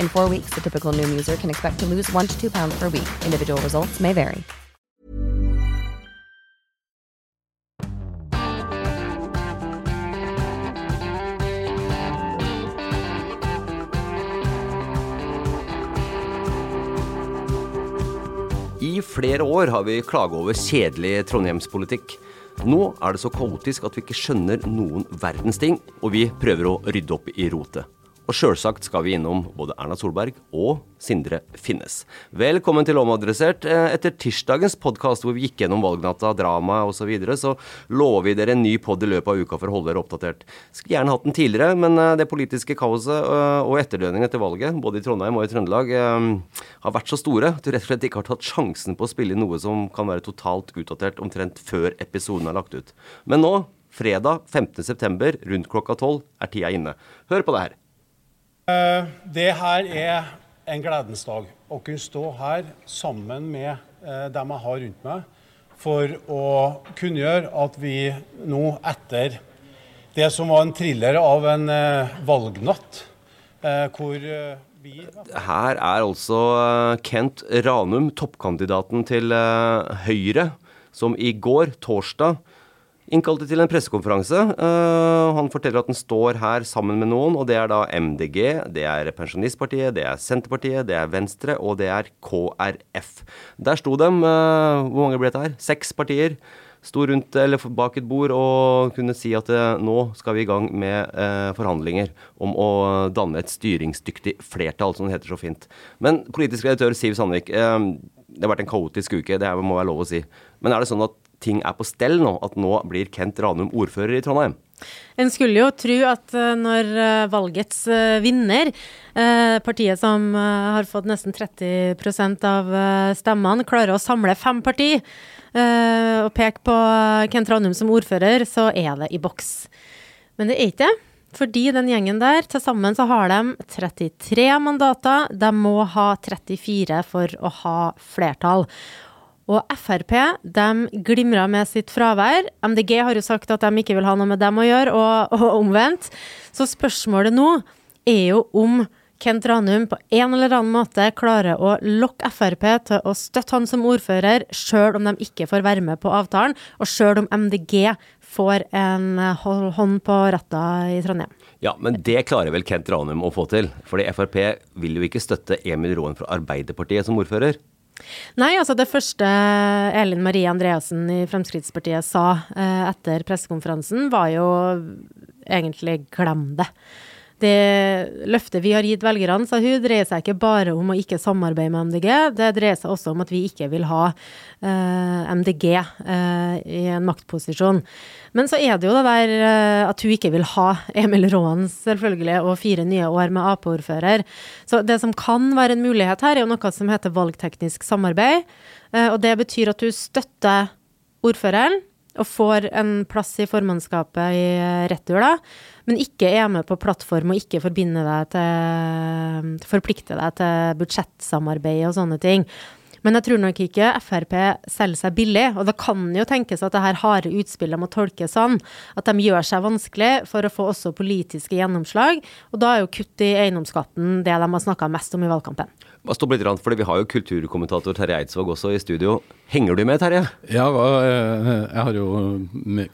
In four weeks, the typical Noom user can expect to lose one to two pounds per week. Individual results may vary. I flere år har vi klaget over kjedelig trondheimspolitikk. Nå er det så kaotisk at vi ikke skjønner noen verdens ting, og vi prøver å rydde opp i rotet. Og sjølsagt skal vi innom både Erna Solberg og Sindre Finnes. Velkommen til Omadressert. Eh, Etter tirsdagens podkast hvor vi gikk gjennom valgnatta, drama osv., så, videre, så lover vi dere en ny pod i løpet av uka for å holde dere oppdatert. Skulle gjerne hatt den tidligere, men eh, det politiske kaoset eh, og etterdønningene etter valget, både i Trondheim og i Trøndelag, har vært så store at du rett og slett ikke har tatt sjansen på å spille noe som kan være totalt utdatert omtrent før episoden er lagt ut. Men nå, fredag 15.9. rundt klokka tolv, er tida inne. Hør på det her. Eh, Det her er en gledens dag. Å kunne stå her sammen med eh, dem jeg har rundt meg, for å kunngjøre at vi nå, etter det som var en thriller av en eh, valgnatt, hvor vi Her er altså Kent Ranum, toppkandidaten til Høyre, som i går, torsdag, innkalte til en pressekonferanse. Uh, han forteller at han står her sammen med noen, og det er da MDG, det er Pensjonistpartiet, det er Senterpartiet, det er Venstre, og det er KrF. Der sto dem, uh, hvor mange ble det her? Seks partier. Sto rundt eller bak et bord og kunne si at eh, nå skal vi i gang med forhandlinger om å danne et styringsdyktig flertall, som det heter så fint. Men politisk redaktør Siv Sandvik, det har vært en kaotisk uke, det må være lov å si. Men er det sånn at ting er på stell nå? At nå blir Kent Ranum ordfører i Trondheim? En skulle jo tro at eh, når eh, valgets eh, vinner, partiet som har fått nesten 30 av stemmene, klarer å samle fem parti og peke på Kent Ranum som ordfører, så er det i boks. Men det er ikke det. Fordi den gjengen der, til sammen så har de 33 mandater. De må ha 34 for å ha flertall. Og Frp de glimrer med sitt fravær. MDG har jo sagt at de ikke vil ha noe med dem å gjøre, og, og omvendt. Så spørsmålet nå er jo om Kent Ranum på en eller annen måte klarer å lokke Frp til å støtte han som ordfører, sjøl om de ikke får være med på avtalen, og sjøl om MDG får en hånd på retta i Trondheim. Ja, men det klarer vel Kent Ranum å få til? Fordi Frp vil jo ikke støtte Emil Roen fra Arbeiderpartiet som ordfører. Nei, altså det første Elin Marie Andreassen i Fremskrittspartiet sa eh, etter pressekonferansen, var jo egentlig glem det. Det løftet vi har gitt velgerne, sa hun, dreier seg ikke bare om å ikke samarbeide med MDG, det dreier seg også om at vi ikke vil ha eh, MDG eh, i en maktposisjon. Men så er det jo det der eh, at hun ikke vil ha Emil Raan, selvfølgelig, og fire nye år med Ap-ordfører. Så det som kan være en mulighet her, er jo noe som heter valgteknisk samarbeid. Eh, og det betyr at du støtter ordføreren og får en plass i formannskapet i retur, da, men ikke er med på plattform og ikke forbinder deg til Forplikter deg til budsjettsamarbeid og sånne ting. Men jeg tror nok ikke Frp selger seg billig. Og det kan jo tenkes at det her harde utspillet må tolkes sånn at de gjør seg vanskelig for å få også politiske gjennomslag. Og da er jo kutt i eiendomsskatten det de har snakka mest om i valgkampen. Bare stopp litt, fordi Vi har jo kulturkommentator Terje Eidsvåg også i studio. Henger du med, Terje? Ja, jeg har jo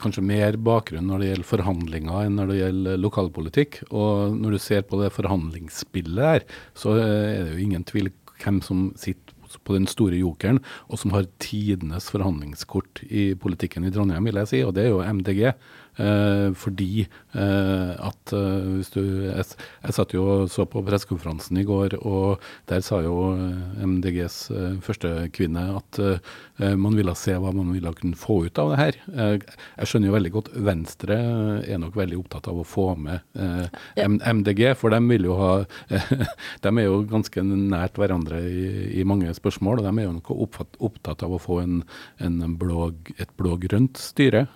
kanskje mer bakgrunn når det gjelder forhandlinger enn når det gjelder lokalpolitikk. Og når du ser på det forhandlingsspillet her, så er det jo ingen tvil hvem som sitter på den store jokeren, og som har tidenes forhandlingskort i politikken i Trondheim, vil jeg si, og det er jo MDG. Eh, fordi eh, at eh, hvis du Jeg, jeg satt jo og så på pressekonferansen i går, og der sa jo MDGs første kvinne at man ville se hva man ville kunne få ut av det her. jeg skjønner jo veldig godt Venstre er nok veldig opptatt av å få med MDG, for de vil jo ha De er jo ganske nært hverandre i, i mange spørsmål, og de er jo nok opptatt av å få en, en blå, et blå-grønt styre.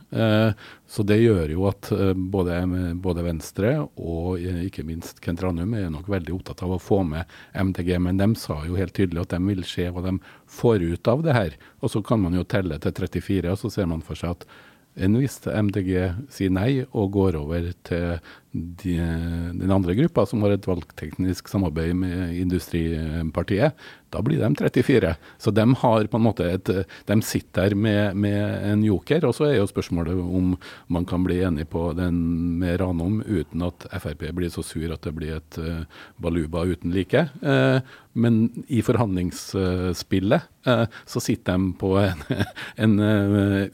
Så det gjør jo at eh, både, både, Venstre og eh, ikke minst Kent Ranum er nok veldig opptatt av å få med MDG, men de sa jo helt tydelig at de vil se hva de får ut av det her. Og så kan man jo telle til 34, og så ser man for seg at enn hvis MDG sier nei og går over til de, den andre gruppa, som har et valgteknisk samarbeid med Industripartiet, da blir de 34. Så de har på en måte et, de sitter der med, med, en joker. Og så er jo spørsmålet om man kan bli enig på den med Ranum uten at Frp blir så sur at det blir et uh, baluba uten like. Uh, men i forhandlingsspillet uh, så sitter de på en, en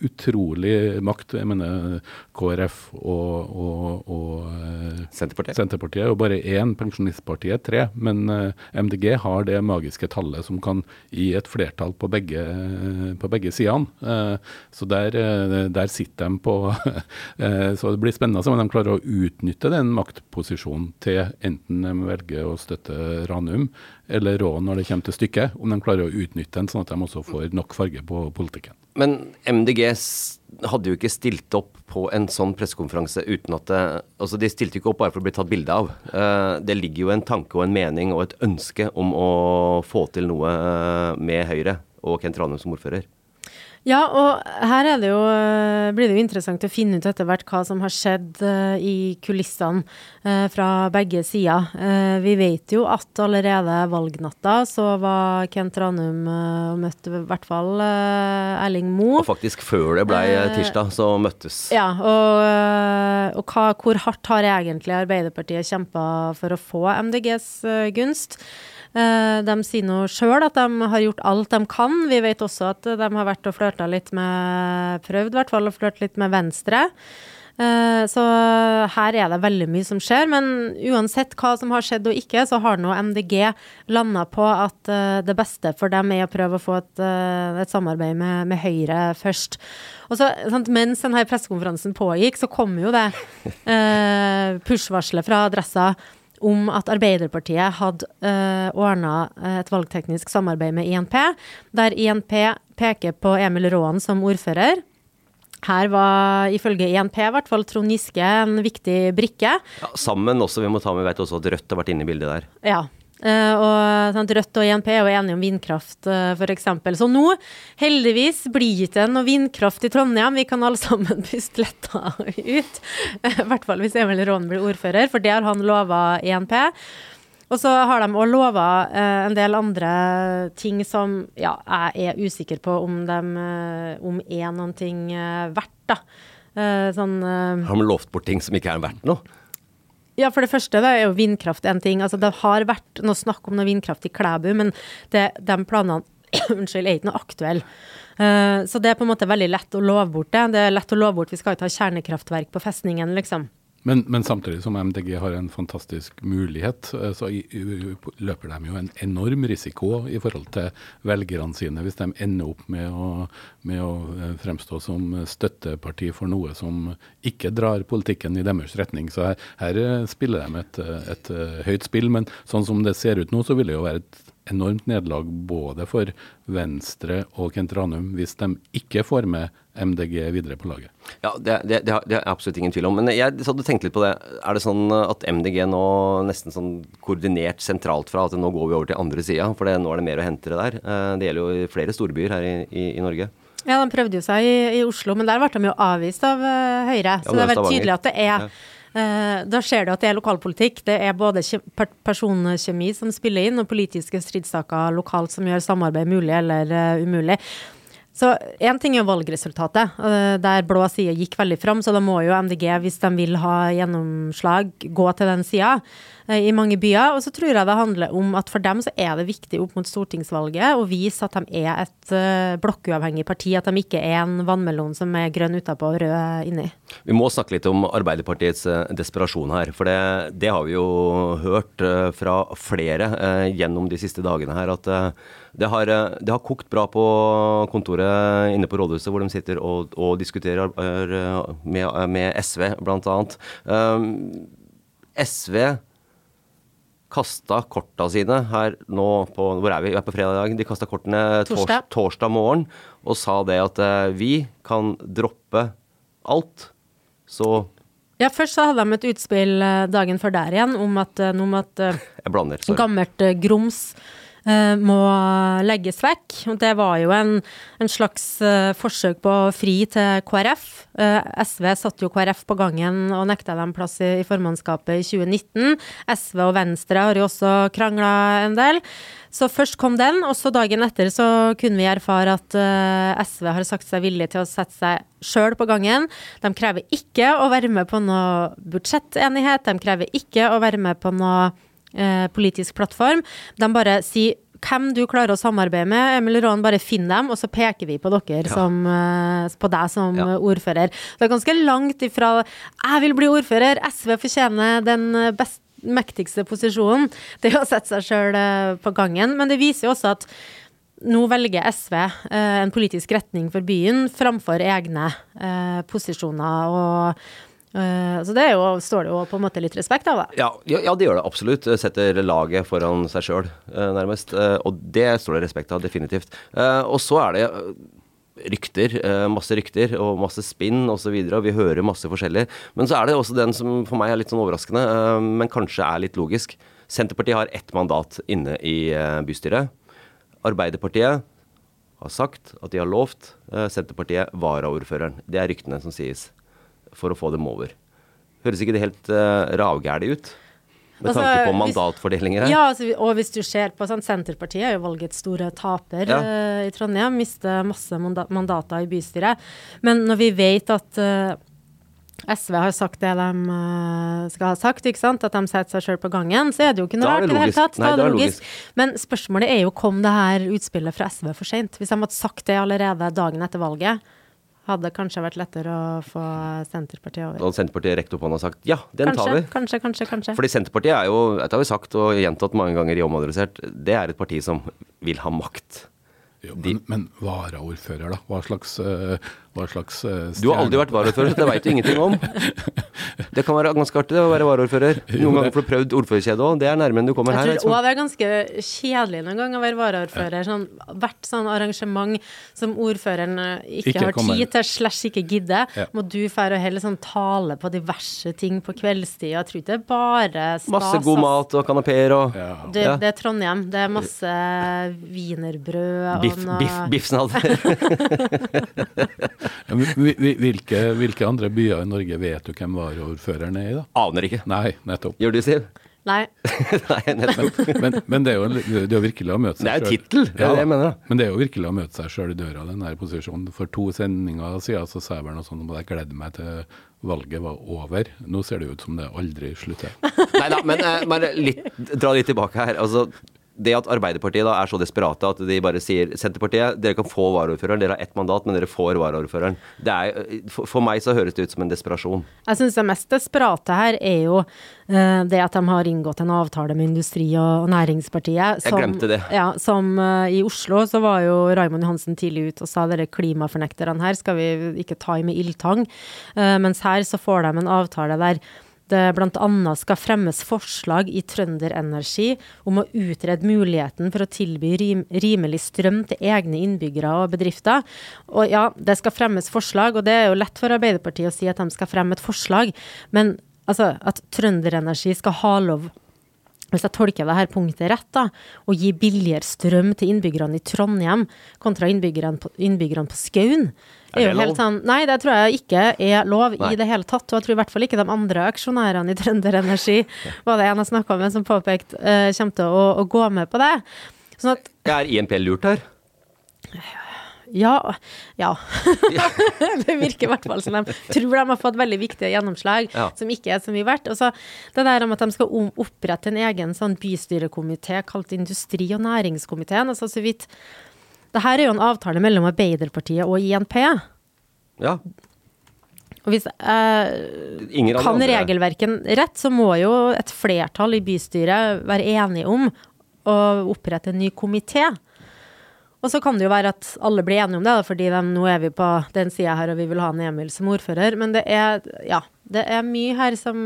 utrolig makt. Jeg mener KrF og, og, og Senterpartiet. Senterpartiet er jo bare én, Pensjonistpartiet tre. Men uh, MDG har det magiske tallet som kan gi et flertall på begge, på begge sidene. Så der, der, sitter de på Så det blir spennende om de klarer å utnytte den maktposisjonen til enten de velger å støtte Ranum eller Rå når det kommer til stykket. Om de klarer å utnytte den sånn at de også får nok farge på politikken. Men MDG hadde jo ikke stilt opp på en sånn pressekonferanse uten at det, altså De stilte ikke opp bare for å bli tatt bilde av. Eh, det ligger jo en tanke og en mening og et ønske om å få til noe eh, med Høyre og Kent Ranum som ordfører. Ja, og her det jo, eh, blir det jo interessant å finne ut etter hvert hva som har skjedd uh, i kulissene uh, fra begge sider. Vi vet jo at allerede valgnatta så var Kent Ranum og møtte i hvert fall Erling Moe. Og faktisk før det ble tirsdag, så møttes. Ja, og, og hva, hvor hardt har egentlig Arbeiderpartiet kjempa for å få MDGs gunst? Eh, de sier nå sjøl at de har gjort alt de kan. Vi vet også at de har vært og flørta litt med Prøvd hvert fall å flørte litt med Venstre. Eh, så her er det veldig mye som skjer. Men uansett hva som har skjedd og ikke, så har nå MDG landa på at eh, det beste for dem er å prøve å få et, et samarbeid med, med, Høyre først. Og så, sant, Mens denne pressekonferansen pågikk, så kom jo det eh, push-varselet fra Adressa om at Arbeiderpartiet hadde uh, eh, ordna eh, et valgteknisk samarbeid med INP, der INP peker på Emil Raaen som ordfører. Her var ifølge INP i hvert fall Trond Giske en viktig brikke. Ja, sammen også, vi må ta med, vet også at Rødt har vært inne i bildet der. Ja, og sant, Rødt og INP er jo enige om vindkraft, uh, eh, f.eks. Så nå, heldigvis, blir det noe vindkraft i Trondheim. Vi kan alle sammen puste letta ut. I hvert fall hvis Emil Rån blir ordfører, for det har han lova INP. Og så har de òg lova eh, en del andre ting som ja, jeg er usikker på om de om er noen ting verdt, da. sånn Har de lovt bort ting som ikke er verdt noe? Ja, for det første da, er jo vindkraft en ting. Altså, det har vært noe snakk om noe vindkraft i Klæbu, men det, de planene unnskyld, er ikke noe aktuelle. Uh, så det er på en måte veldig lett å love bort det. Det er lett å love bort, vi skal ikke ha kjernekraftverk på festningen, liksom. Men, men, samtidig som MDG har en fantastisk mulighet, eh, så løper de jo en enorm risiko i forhold til velgerne sine hvis de ender opp med å, med å eh, fremstå som støtteparti for noe som ikke drar politikken i deres retning. Så her, her spiller de et, et, høyt spill, men sånn som det ser ut nå, så vil det jo være et enormt nederlag både for Venstre og Kent Ranum hvis de ikke får med MDG videre på laget. Ja, det, det, det, har, det er absolutt ingen tvil om. Men jeg hadde tenkt litt på det. Er det sånn at MDG nå nesten sånn koordinert sentralt fra at nå går vi over til andre sida? For nå er det mer å hente det der. Eh, det gjelder jo flere storbyer her i, i, i Norge. Ja, de prøvde jo seg i, i, Oslo, men der ble de jo avvist av uh, Høyre. Så ja, det er veldig tydelig at det er ja. Uh, da ser du at det er lokalpolitikk. Det er både personkjemi som spiller inn, og politiske stridssaker lokalt som gjør samarbeid mulig eller uh, umulig. Så én ting er valgresultatet, uh, der blå side gikk veldig fram, så da må jo MDG, hvis de vil ha gjennomslag, gå til den sida. Eh, i mange byer. Og så tror jeg det handler om at for dem så er det viktig opp mot stortingsvalget å vise at de er et uh, blokkuavhengig parti, at de ikke er en vannmelon som er grønn utapå og rød inni. Vi må snakke litt om Arbeiderpartiets desperasjon her. For det, det, har vi jo hørt fra flere gjennom de siste dagene her. at det har, det har, kokt bra på kontoret inne på rådhuset, hvor de sitter og, og diskuterer med, med SV, bl.a. Um, SV kasta korta sine her nå på Hvor er vi? Vi er på fredag. De kasta kortene torsdag. torsdag morgen og sa det at vi kan droppe alt. Så ja, først så hadde de et utspill eh, dagen før der igjen om at, om at gammelt grums Eh, må legges vekk. Det var jo en, en slags uh, forsøk på å fri til KrF. Eh, SV satte jo KrF på gangen og nekta dem plass i, formannskapet i 2019. SV og Venstre har jo også krangla en del. Så først kom den, og så dagen etter så kunne vi erfare at SV har sagt seg villig til å sette seg sjøl på gangen. De krever ikke å være med på noe budsjettenighet, de krever ikke å være med på noe eh, politisk plattform. De bare sier hvem du klarer å samarbeide med. Emil Rån, bare finn dem, og så peker vi på dere ja. som, uh, på deg som ja. ordfører. Det er ganske langt ifra 'jeg vil bli ordfører', SV fortjener den best, mektigste posisjonen. Det er å sette seg sjøl uh, på gangen. Men det viser jo også at nå velger SV en politisk retning for byen framfor egne posisjoner. og så det jo, står det jo på en måte litt respekt av. Ja, ja, ja, det gjør det absolutt. Setter laget foran seg sjøl, uh, nærmest. Og det står det respekt av, definitivt. og så er det rykter, masse rykter og masse spinn osv. Vi hører masse forskjellig. Men så er det også den som for meg er litt sånn overraskende, men kanskje er litt logisk. Senterpartiet har ett mandat inne i bystyret. Arbeiderpartiet har sagt at de har lovt Senterpartiet varaordføreren. Det er ryktene som sies for å få dem over. Høres ikke det helt uh, ravgæli ut? Med altså, tanke på mandatfordelinger her. Ja, altså, og hvis du ser på sånn, Senterpartiet er jo valgets store taper ja. uh, i Trondheim. Mister masse mandater i bystyret. Men når vi vet at uh, SV har sagt det de uh, skal ha sagt, ikke sant? at de setter seg sjøl på gangen, så er det jo ikke noe rart i det hele tatt. Nei, det er logisk. Men spørsmålet er jo kom det her utspillet fra SV for seint? Hvis de hadde sagt det allerede dagen etter valget, hadde kanskje vært lettere å få Senterpartiet over. Og Senterpartiet rekt opp hånda og sagt ja, den kanskje, tar vi. Kanskje, kanskje, kanskje. Fordi Senterpartiet er jo, dette har vi sagt og gjentatt mange ganger i Omadressert, det er et parti som vil ha makt. Jo, men, men varaordfører, da? Hva slags uh, hva slags stjerne. Du har aldri vært varaordfører, så det veit du ingenting om. Det kan være ganske artig å være varaordfører. Noen ganger får du prøvd ordførerkjedet òg. Det er nærmere enn du kommer her. Jeg tror òg det er ganske kjedelig noen gang å være varaordfører. Sånn, hvert sånn arrangement som ordføreren eh, ikke, ikke har tid til, slash ikke gidder, ja. må du fære og heller sånn tale på diverse ting på kveldstid. Jeg tror ikke det er bare stas. Masse god mat og kanapeer og ja. det, det, er Trondheim. Det er masse wienerbrød og biff, noe Biff, biffsnadder. hvilke, hvilke, andre byer i Norge vet du hvem varaordføreren er i, da? Aner ikke. Nei, nettopp. Gjør du, Siv? Nei. Nei, nettopp. Men, men, men, det er jo, det er virkelig å møte seg sjøl. Det er jo tittel, det er det jeg mener. da. Men det er jo virkelig å møte seg sjøl i døra, den der posisjonen. For to sendinger siden så sa jeg vel noe sånt om at jeg gledde meg til valget var over. Nå ser det ut som det aldri slutter. Nei da, men eh, bare litt, dra litt tilbake her. Altså, det at Arbeiderpartiet da er så desperate at de bare sier Senterpartiet, dere kan få varaordføreren, dere har ett mandat, men dere får varaordføreren. For, for meg så høres det ut som en desperasjon. Jeg syns det mest desperate her er jo uh, det at de har inngått en avtale med Industri- og Næringspartiet. Som, Jeg glemte det. Ja, som uh, i Oslo så var jo Raymond Johansen tidlig ute og sa dere klimafornekterne her skal vi ikke ta i med ildtang. Uh, mens her så får de en avtale der det bl.a. skal fremmes forslag i Trønderenergi om å utrede muligheten for å tilby rim rimelig strøm til egne innbyggere og bedrifter. Og ja, det skal fremmes forslag, og det er jo lett for Arbeiderpartiet å si at de skal fremme et forslag, men altså, at Trønderenergi skal ha lov hvis jeg tolker dette punktet rett, da, å gi billigere strøm til innbyggerne i Trondheim kontra innbyggerne på, innbyggerne på Skaun er, det jo helt lov? sånn Nei, det tror jeg ikke er lov Nei. i det hele tatt. Og jeg tror i hvert fall ikke de andre aksjonærene i Trønder Energi, var det en jeg snakka med som påpekte, uh, kommer til å, å gå med på det. Sånn at Er INP lurt her? ja. Ja. det virker i hvert fall som de tror de har fått veldig viktige gjennomslag Ja. som ikke er så mye verdt. Og så det der om at de skal opprette en egen sånn bystyrekomité kalt industri- og næringskomiteen. Altså så vidt Det her er jo en avtale mellom Arbeiderpartiet og INP. Ja. Og hvis jeg eh, kan regelverken rett, så må jo et flertall i bystyret være enige om å opprette en ny komité. Og så kan det jo være at alle blir enige om det, fordi de, nå er vi på den sida her og vi vil ha en Emil som ordfører. Men det er, ja, det er mye her som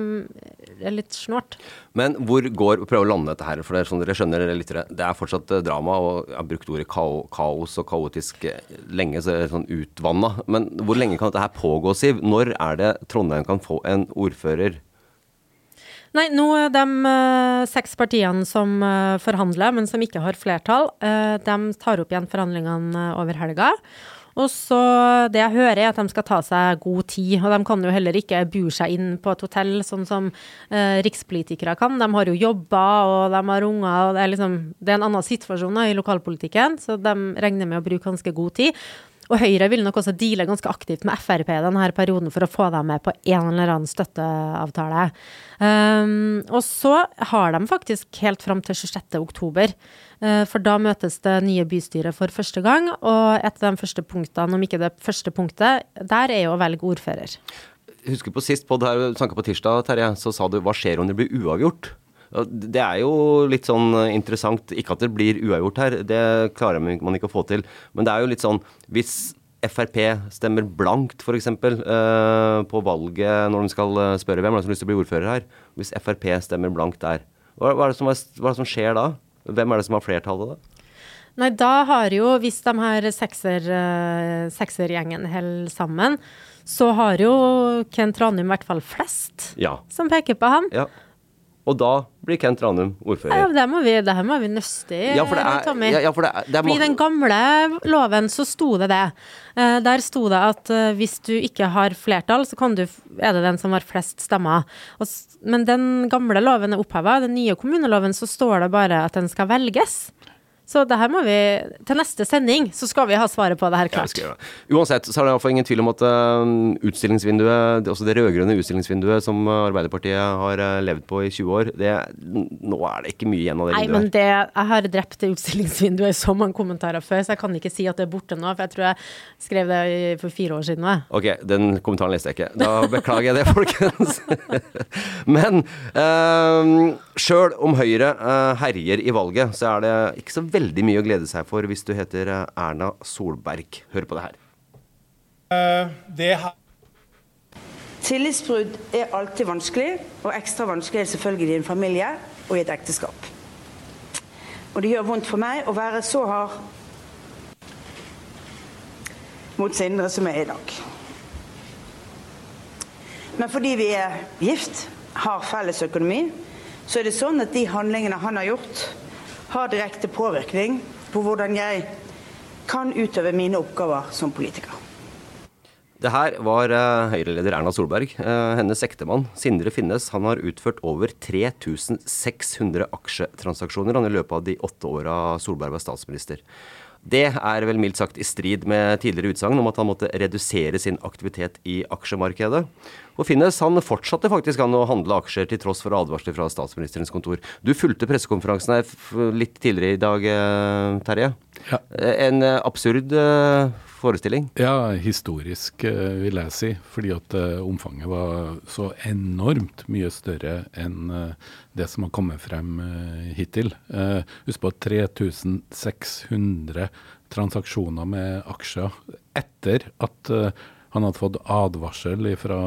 er litt snålt. Men hvor går Prøv å lande dette her, for det er sånn dere skjønner, dere lyttere. Det er fortsatt eh, drama, og jeg har brukt ordet kao, kaos og kaotisk eh, lenge, så det er sånn utvanna. Men hvor lenge kan dette her pågå, Siv? Når er det Trondheim kan få en ordfører? Nei, nå de eh, seks partiene som eh, forhandler, men som ikke har flertall, eh, de tar opp igjen forhandlingene over helga. Og så Det jeg hører, er at de skal ta seg god tid. Og de kan jo heller ikke bure seg inn på et hotell, sånn som eh, rikspolitikere kan. De har jo jobber, og de har unger, og det er liksom Det er en annen situasjon da, i lokalpolitikken, så de regner med å bruke ganske god tid. Og Høyre vil nok også deale ganske aktivt med Frp denne perioden for å få dem med på en eller annen støtteavtale. Um, og så har de faktisk helt fram til 26. oktober, uh, for da møtes det nye bystyret for første gang. Og et av de første punktene, om ikke det første punktet, der er jo å velge ordfører. Husker på sist på, der, på tirsdag, Terje, så sa du hva skjer om det blir uavgjort? Det er jo litt sånn eh, interessant. Ikke at det blir uavgjort her, det klarer man ikke å få til. Men det er jo litt sånn hvis Frp stemmer blankt, f.eks. Uh, på valget når de skal eh, spørre hvem er det som har lyst til å bli ordfører her. Hvis Frp stemmer blankt der, hva, er det som, hva er det som skjer da? Hvem er det som har flertallet da? Nei, da har jo, hvis de her sekser, eh, seksergjengen holder sammen, så har jo Kent Ranum i hvert fall flest Ja. som peker på ham. ja. Og da blir Kent Ranum Ja, ordfører. det, må vi, det her må vi nøste i, Ja, er, Tommy. ja, ja, for det er, det er i den gamle loven så sto det det. Eh, der sto det at eh, hvis du ikke har flertall, så kan du, er det den som har flest stemmer. Og, men den gamle loven er oppheva. Den nye kommuneloven så står det bare at den skal velges. Så det her må vi Til neste sending så skal vi ha svaret på det her klart. Ja. Uansett så er det i hvert fall ingen tvil om at uh, utstillingsvinduet, også det rød-grønne utstillingsvinduet som uh, Arbeiderpartiet har uh, levd på i 20 år, det, nå er det ikke mye igjen av det Nei, men det, jeg har drept det utstillingsvinduet i så mange kommentarer før, så jeg kan ikke si at det er borte nå. For jeg tror jeg skrev det for fire år siden. nå. Ok, den kommentaren leste jeg ikke. Da beklager jeg det, folkens. Men uh, sjøl om Høyre uh, herjer i valget, så er det ikke så veldig mye å glede seg for hvis du heter uh, Erna Solberg. Hør på det her. Eh, Det her Tillitsbrudd er alltid vanskelig, og ekstra vanskelig er det selvfølgelig i en familie og i et ekteskap. Og det gjør vondt for meg å være så hard mot Sindre som jeg er i dag. Men fordi vi er gift, har felles økonomi, så er det sånn at de handlingene han har gjort, har direkte påvirkning på hvordan jeg kan utøve mine oppgaver som politiker. Det her var eh, Høyre-leder Erna Solberg. Eh, hennes ektemann Sindre Finnes han har utført over 3600 aksjetransaksjoner i løpet av de åtte åra Solberg var statsminister. Det er vel mildt sagt i strid med tidligere utsagn om at han måtte redusere sin aktivitet i aksjemarkedet. Og Finnes han fortsatte faktisk han å handle aksjer til tross for advarsler fra statsministerens kontor. Du fulgte pressekonferansen her litt tidligere i dag, eh, Terje. Ja. Eh, En eh, absurd forestilling. Ja, historisk eh, vil jeg si. Fordi at eh, omfanget var så enormt mye større enn eh, det som har kommet frem hittil. Husk på at 3600 transaksjoner med aksjer etter at Han hadde fått advarsel fra,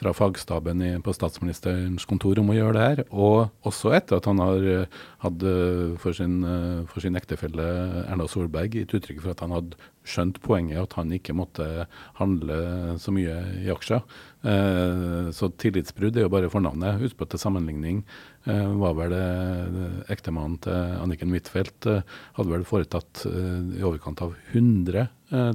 fra fagstaben i, på statsministerens kontor om å gjøre det her. Og også etter at han har hadde for sin, for sin ektefelle Erna Solberg gitt uttrykk for at han hadde skjønt poenget at han ikke måtte handle så mye i aksjer. Eh, så tillitsbrudd er jo bare fornavnet. Husk på til sammenligning eh, var vel det ektemannen til Anniken Huitfeldt eh, hadde vel foretatt i overkant av 100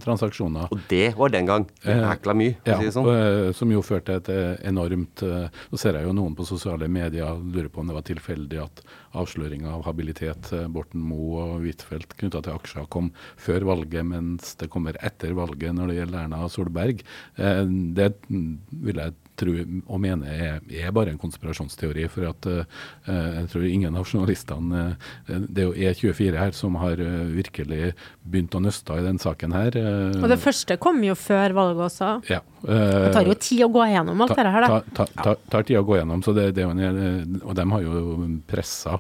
transaksjoner. Og det var den gang. Hekla mye, ja, si det sånn. Som jo førte til et enormt Så ser jeg jo noen på sosiale medier lurer på om det var tilfeldig at avsløringa av habilitet Borten Moe og Huitfeldt knytta til aksjer kom før valget, mens det kommer etter valget når det gjelder Erna Solberg. Det vil jeg tro og mene er, er bare en konspirasjonsteori. For at uh, jeg tror ingen av journalistene uh, Det er jo E24 her som har virkelig begynt å nøste i den saken her. og det første kom jo før valget også. Ja. det tar jo tid å gå gjennom alt dette her, da. Ta, ta, ta, tar tid å gå gjennom, så det, det en, og de har jo pressa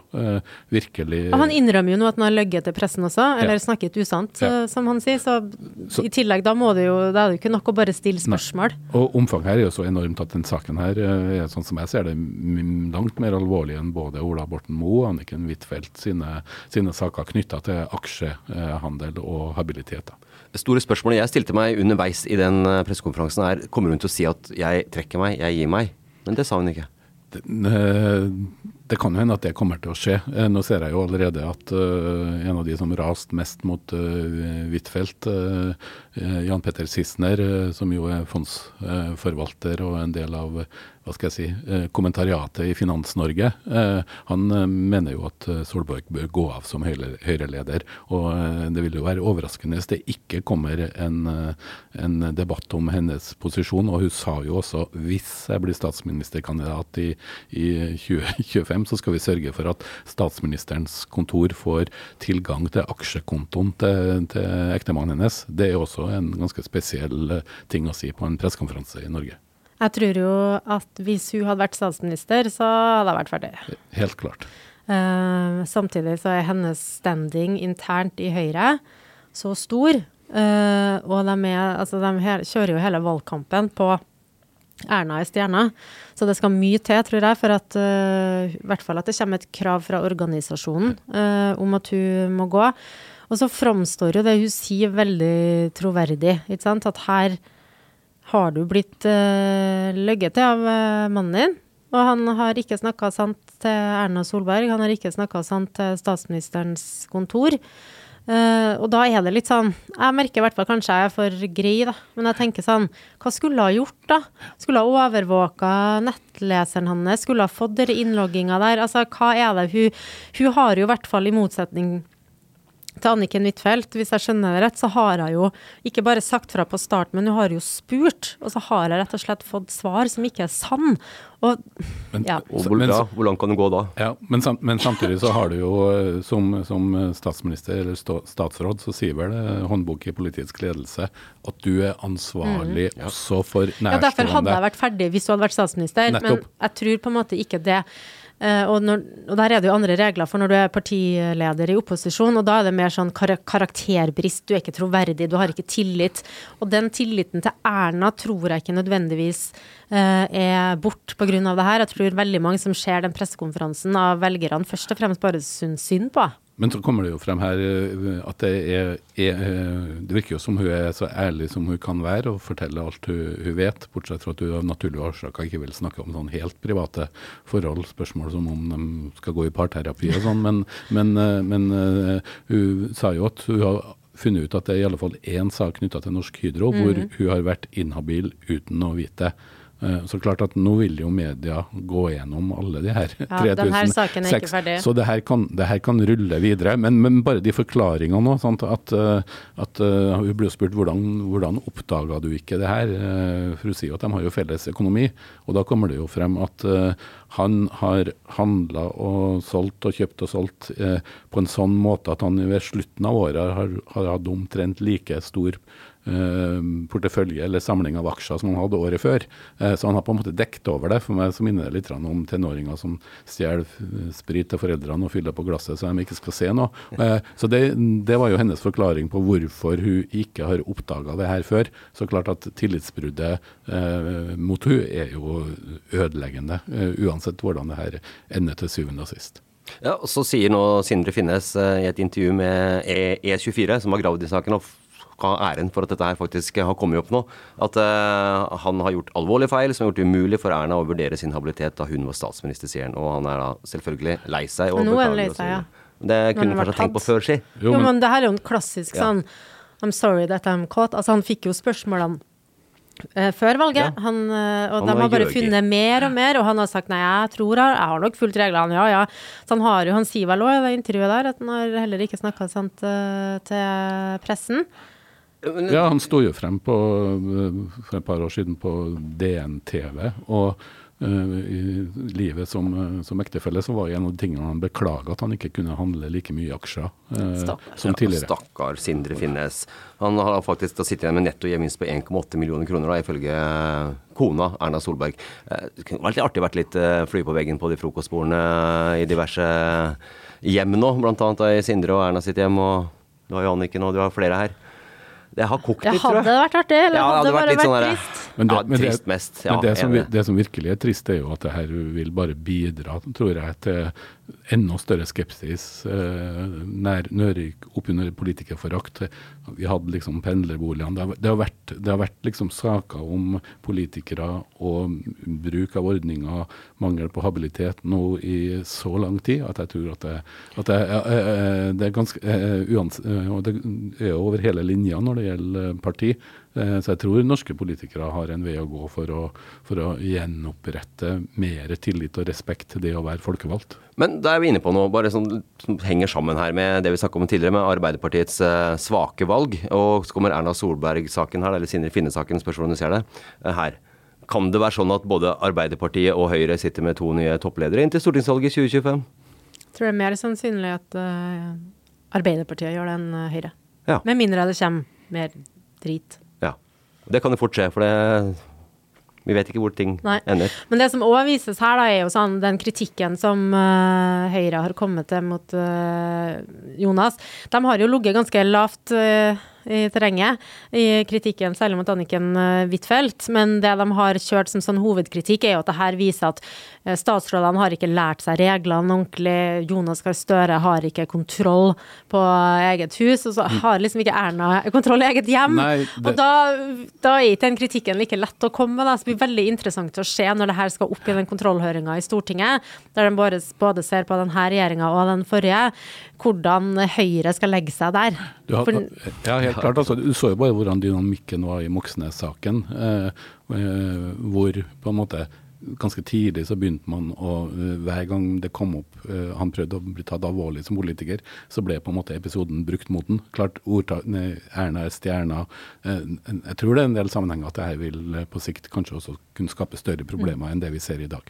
virkelig og Han innrømmer jo nå at han har løyet til pressen også, eller ja. snakket usant, ja. som han sier. Så, så, i tillegg, da må det jo Det er jo ikke nok å bare stille spørsmål. Nei. Og omfanget her er jo så enormt at den saken her er sånn som jeg ser det, langt mer alvorlig enn både Ola Borten Moe og Anniken Huitfeldt sine, sine, saker knytta til aksjehandel og habilitet. Store spørsmålet jeg stilte meg underveis i den eh, pressekonferansen er kommer hun til å si at jeg trekker meg, jeg gir meg? Men det sa hun ikke. Det, eh, kan jo hende at det kommer til å skje. Eh, nå ser jeg jo allerede at uh, en av de som raste mest mot uh, Huitfeldt, Jan Petter Sissener, som jo er fondsforvalter og en del av hva skal jeg si, eh, kommentariatet i Finans-Norge. Eh, han eh, mener jo at Solborg bør gå av som Høyre-leder. Og det vil jo være overraskende hvis det ikke kommer en, en, debatt om hennes posisjon. Og hun sa jo også hvis jeg blir statsministerkandidat i, i 2025, så skal vi sørge for at statsministerens kontor får tilgang til aksjekontoen til, til ektemannen hennes. Det er også en ganske spesiell ting å si på en pressekonferanse i Norge. Jeg tror jo at hvis hun hadde vært statsminister, så hadde jeg vært ferdig. Helt klart. Uh, samtidig så er hennes standing internt i Høyre så stor. Uh, og de, er, altså de her, kjører jo hele valgkampen på Erna i stjerna. Så det skal mye til, tror jeg, for at uh, i hvert fall at det kommer et krav fra organisasjonen om at hun må gå. Og så framstår jo det hun sier, veldig troverdig. ikke sant? At her har du blitt uh, løyet til av uh, mannen din? Og han har ikke snakka sant til Erna Solberg, han har ikke snakka sant til statsministerens kontor. Uh, og da er det litt sånn Jeg merker i hvert fall kanskje jeg er for grei, da. Men jeg tenker sånn Hva skulle hun gjort, da? Skulle hun overvåka nettleseren hans? Skulle hun fått den innlogginga der? Altså, hva er det hun Hun har jo i hvert fall, i motsetning til Anniken Huitfeldt, hvis jeg skjønner det rett, så har hun jo ikke bare sagt fra på start, men hun har jo spurt. Og så har jeg rett og slett fått svar som ikke er sann. Og, men, ja. og hvor, da, hvor, langt kan du gå da? Ja, men, sam, men, samtidig så har du jo eh, som, som statsminister eller stå, statsråd, så sier vel eh, håndbok i politisk ledelse at du er ansvarlig mm. også for nærstående. Ja, Derfor hadde jeg vært ferdig hvis du hadde vært statsminister, Nettopp. men jeg tror på en måte ikke det. Uh, og, når, og, der er det jo andre regler for når du er partileder i opposisjon, og da er det mer sånn kar karakterbrist, du er ikke troverdig, du har ikke tillit. Og den tilliten til Erna tror jeg ikke nødvendigvis uh, er bort pga. det her. Jeg tror veldig mange som ser den pressekonferansen av velgerne, først og fremst bare syns synd på. Men så kommer det jo frem her eh, at det er, er, Det virker jo som hun er så ærlig som hun kan være og forteller alt hun, hun vet, bortsett fra at hun av naturlige årsaker ikke vil snakke om sånn helt private forhold, spørsmål som om de skal gå i parterapi og sånn. Men, men, eh, men, eh, hun sa jo at hun har funnet ut at det er i alle fall én sak knytta til Norsk Hydro mm. hvor hun har vært inhabil uten å vite. Eh, så klart at nå vil jo media gå gjennom alle de her ja, 3006. Så det her, kan, det her, kan, rulle videre. Men, men bare de forklaringene nå. At, eh, at uh, Hun ble spurt hvordan, hvordan oppdaga du ikke det her? For hun sier jo at de har jo felles økonomi. Og da kommer det jo frem at uh, han har handla og solgt og kjøpt og solgt uh, på en sånn måte at han ved slutten av året har, har hatt omtrent like stor portefølje eller samling av aksjer som han hadde året før. så han har på en måte dekket over det. For meg så minner det litt om tenåringer som stjeler sprit til foreldrene og fyller på glasset så de ikke skal se noe. så det, det var jo hennes forklaring på hvorfor hun ikke har oppdaga det her før. Så klart at tillitsbruddet mot hun er jo ødeleggende, uansett hvordan det her ender til syvende og sist. Ja, og Så sier nå Sindre Finnes i et intervju med E24, som har gravd i saken og ha æren for at dette her faktisk har kommet opp nå. At uh, han har gjort alvorlige feil som har gjort det umulig for Erna å vurdere sin habilitet da hun var statsminister, sier han. Og han er da selvfølgelig lei seg. Og nå er han lei seg, ja. Det kunne han kanskje tenkt på før, si. Jo, men det her er jo en klassisk ja. sånn I'm sorry that I'm caught. Altså, han fikk jo spørsmålene Uh, før valget. Ja. Han, uh, og han de har bare funnet mer og mer, og han har sagt nei, jeg tror jeg, jeg har nok fulgt reglene, ja ja. Så han har jo, han sier vel òg i det intervjuet der at han har heller ikke snakka sant til pressen. Ja, han sto jo frem på, for et par år siden på DN-TV og uh, i livet som, eh, som ektefelle, så var en av de tingene han beklaga at han ikke kunne handle like mye aksjer uh, som tidligere. Ja, stakkar Sindre Finnes. Han har faktisk sittet igjen med netto gevinst på 1,8 millioner kroner, da, ifølge kona Erna Solberg. Det kunne vært litt artig å vært litt flue på veggen på de frokostbordene i diverse hjem nå, bl.a. i Sindre og Erna sitt hjem. og du har jo Anniken og du har flere her. Det har kokt litt, tror jeg. Hadde det vært artig, eller ja, hadde det bare vært, sånn vært trist? Men det, ja, men trist mest. Ja, men det, som, det, som, virkelig er trist, er jo at det her vil bare bidra, tror jeg, til enda større skepsis eh, nær Nørik oppunder politikerforakt. Vi hadde liksom pendlerboligene. Det, det, har vært, det har vært liksom saker om politikere og bruk av ordninger, mangel på habilitet nå i så lang tid at jeg tror at det, at det, det er ganske uans, Og det er over hele linja når det gjelder parti. Eh, så jeg tror norske politikere har en vei å gå for å, for å gjenopprette mer tillit og respekt til det å være folkevalgt. Men da er vi inne på noe bare som, som henger sammen her med det vi snakket om tidligere, med Arbeiderpartiets uh, svake valg. Og så kommer Erna Solberg-saken her, eller Sindre Finne-saken, spørs hvordan du ser det, uh, her. Kan det være sånn at både Arbeiderpartiet og Høyre sitter med to nye toppledere inn til stortingsvalget 2025? Jeg tror det er mer sannsynlig at uh, Arbeiderpartiet gjør det enn Høyre. Ja. Med mindre det kommer mer drit. Det kan jo fort skje, for det vi vet ikke hvor ting Nei. ender. Men det som òg vises her, da, er jo sånn den kritikken som uh, Høyre har kommet til mot uh, Jonas. De har jo ligget ganske lavt uh, i terrenget i kritikken, særlig mot Anniken eh, Huitfeldt. Men det de har kjørt som sånn hovedkritikk, er jo at det her viser at eh, statsrådene har ikke lært seg reglene ordentlig. Jonas Gahr Støre har ikke kontroll på eget hus, og så mm. har liksom ikke Erna kontroll i eget hjem. Nei, det... Og da, da, er ikke den kritikken like lett å komme med. Det blir veldig interessant å se når det her skal opp i den kontrollhøringa i Stortinget, der de både, både ser på denne regjeringa og den forrige, hvordan Høyre skal legge seg der. Har, For, ja, helt klart. Altså, du så jo bare hvordan dynamikken var i Moxnes-saken. Eh, eh, hvor på en måte ganske tidlig så begynte man å eh, Hver gang det kom opp eh, han prøvde å bli tatt alvorlig som politiker, så ble på en måte episoden brukt mot den. Klart, ordtak, Erna er stjerna. Eh, jeg tror det er en del sammenhenger at det her vil uh, på sikt kanskje også kunne skape større problemer enn det vi ser i dag.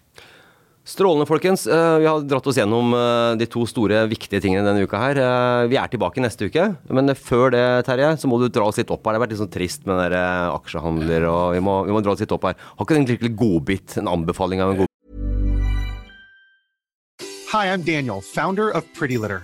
Strålende, folkens. Eh, vi har dratt oss gjennom eh, de to store, viktige tingene denne uka her. Eh, vi er tilbake neste uke, men før det, Terje, så må du dra oss litt opp her. Det har vært litt sånn trist med dere aksjehandler, og vi må, vi må, dra oss litt opp her. Har ikke du en skikkelig godbit, en anbefaling av en god Hi, I'm Daniel, founder of Pretty Litter.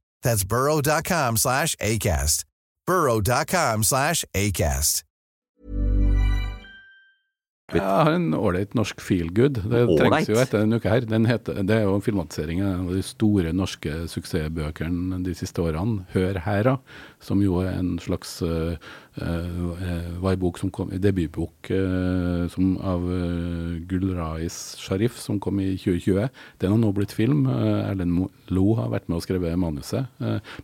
That's burrow.com slash ACAST. burrow.com slash ACAST. Jeg har en ålreit norsk feelgood. Det all trengs jo etter denne uka her. Den heter, det er jo filmatiseringen av de store norske suksessbøkene de siste årene. 'Hør her', som jo er en slags uh, var en bok som kom, debutbok uh, som, av Gulrais Sharif, som kom i 2020. Den har nå blitt film. Erlend Lo har vært med og skrevet manuset.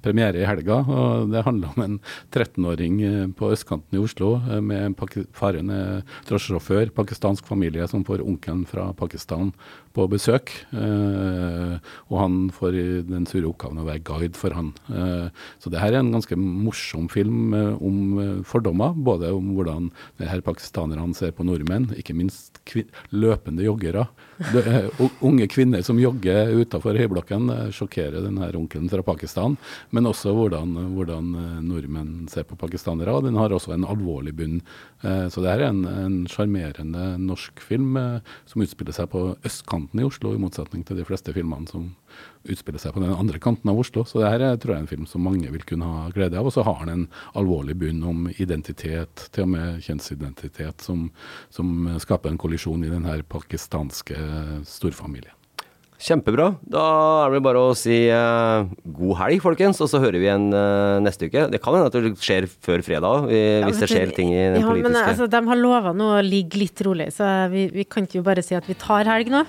Premiere i helga, og det handler om en 13-åring uh, på østkanten i Oslo med faren er drosjesjåfør, pakistansk familie som får onkelen fra Pakistan på besøk. Og han får den sure oppgaven å være guide for han. Så det her er en ganske morsom film om fordommer, både om hvordan her pakistanerne ser på nordmenn, ikke minst løpende joggere. Det, unge kvinner som jogger utafor høyblokken, sjokkerer den her onkelen fra Pakistan, men også hvordan, hvordan uh, nordmenn ser på pakistanere. og Den har også en alvorlig bunn. Uh, så det her er en en sjarmerende norsk film uh, som utspiller seg på østkanten i Oslo, i motsetning til de fleste filmene som utspiller seg på den andre kanten av Oslo. Så det her er, tror jeg er en film som mange vil kunne ha glede av. Og så har den en alvorlig bunn om identitet, til og med kjønnsidentitet, som, som skaper en kollisjon i den her pakistanske storfamilien. Kjempebra. Da er det bare å si eh, god helg, folkens, og så hører vi igjen eh, neste uke. Det kan hende at det skjer før fredag, eh, hvis det skjer ting i den ja, politiske Men altså, de har lova nå å ligge litt rolig, så vi, vi kan ikke jo bare si at vi tar helg nå.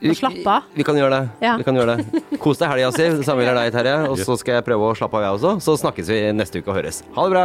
Og slappe av. Vi kan gjøre det. Ja. Vi kan gjøre det. Kos deg helga si. Det samme gjelder deg, Terje. Og så skal jeg prøve å slappe av, jeg også. Så snakkes vi neste uke og høres. Ha det bra.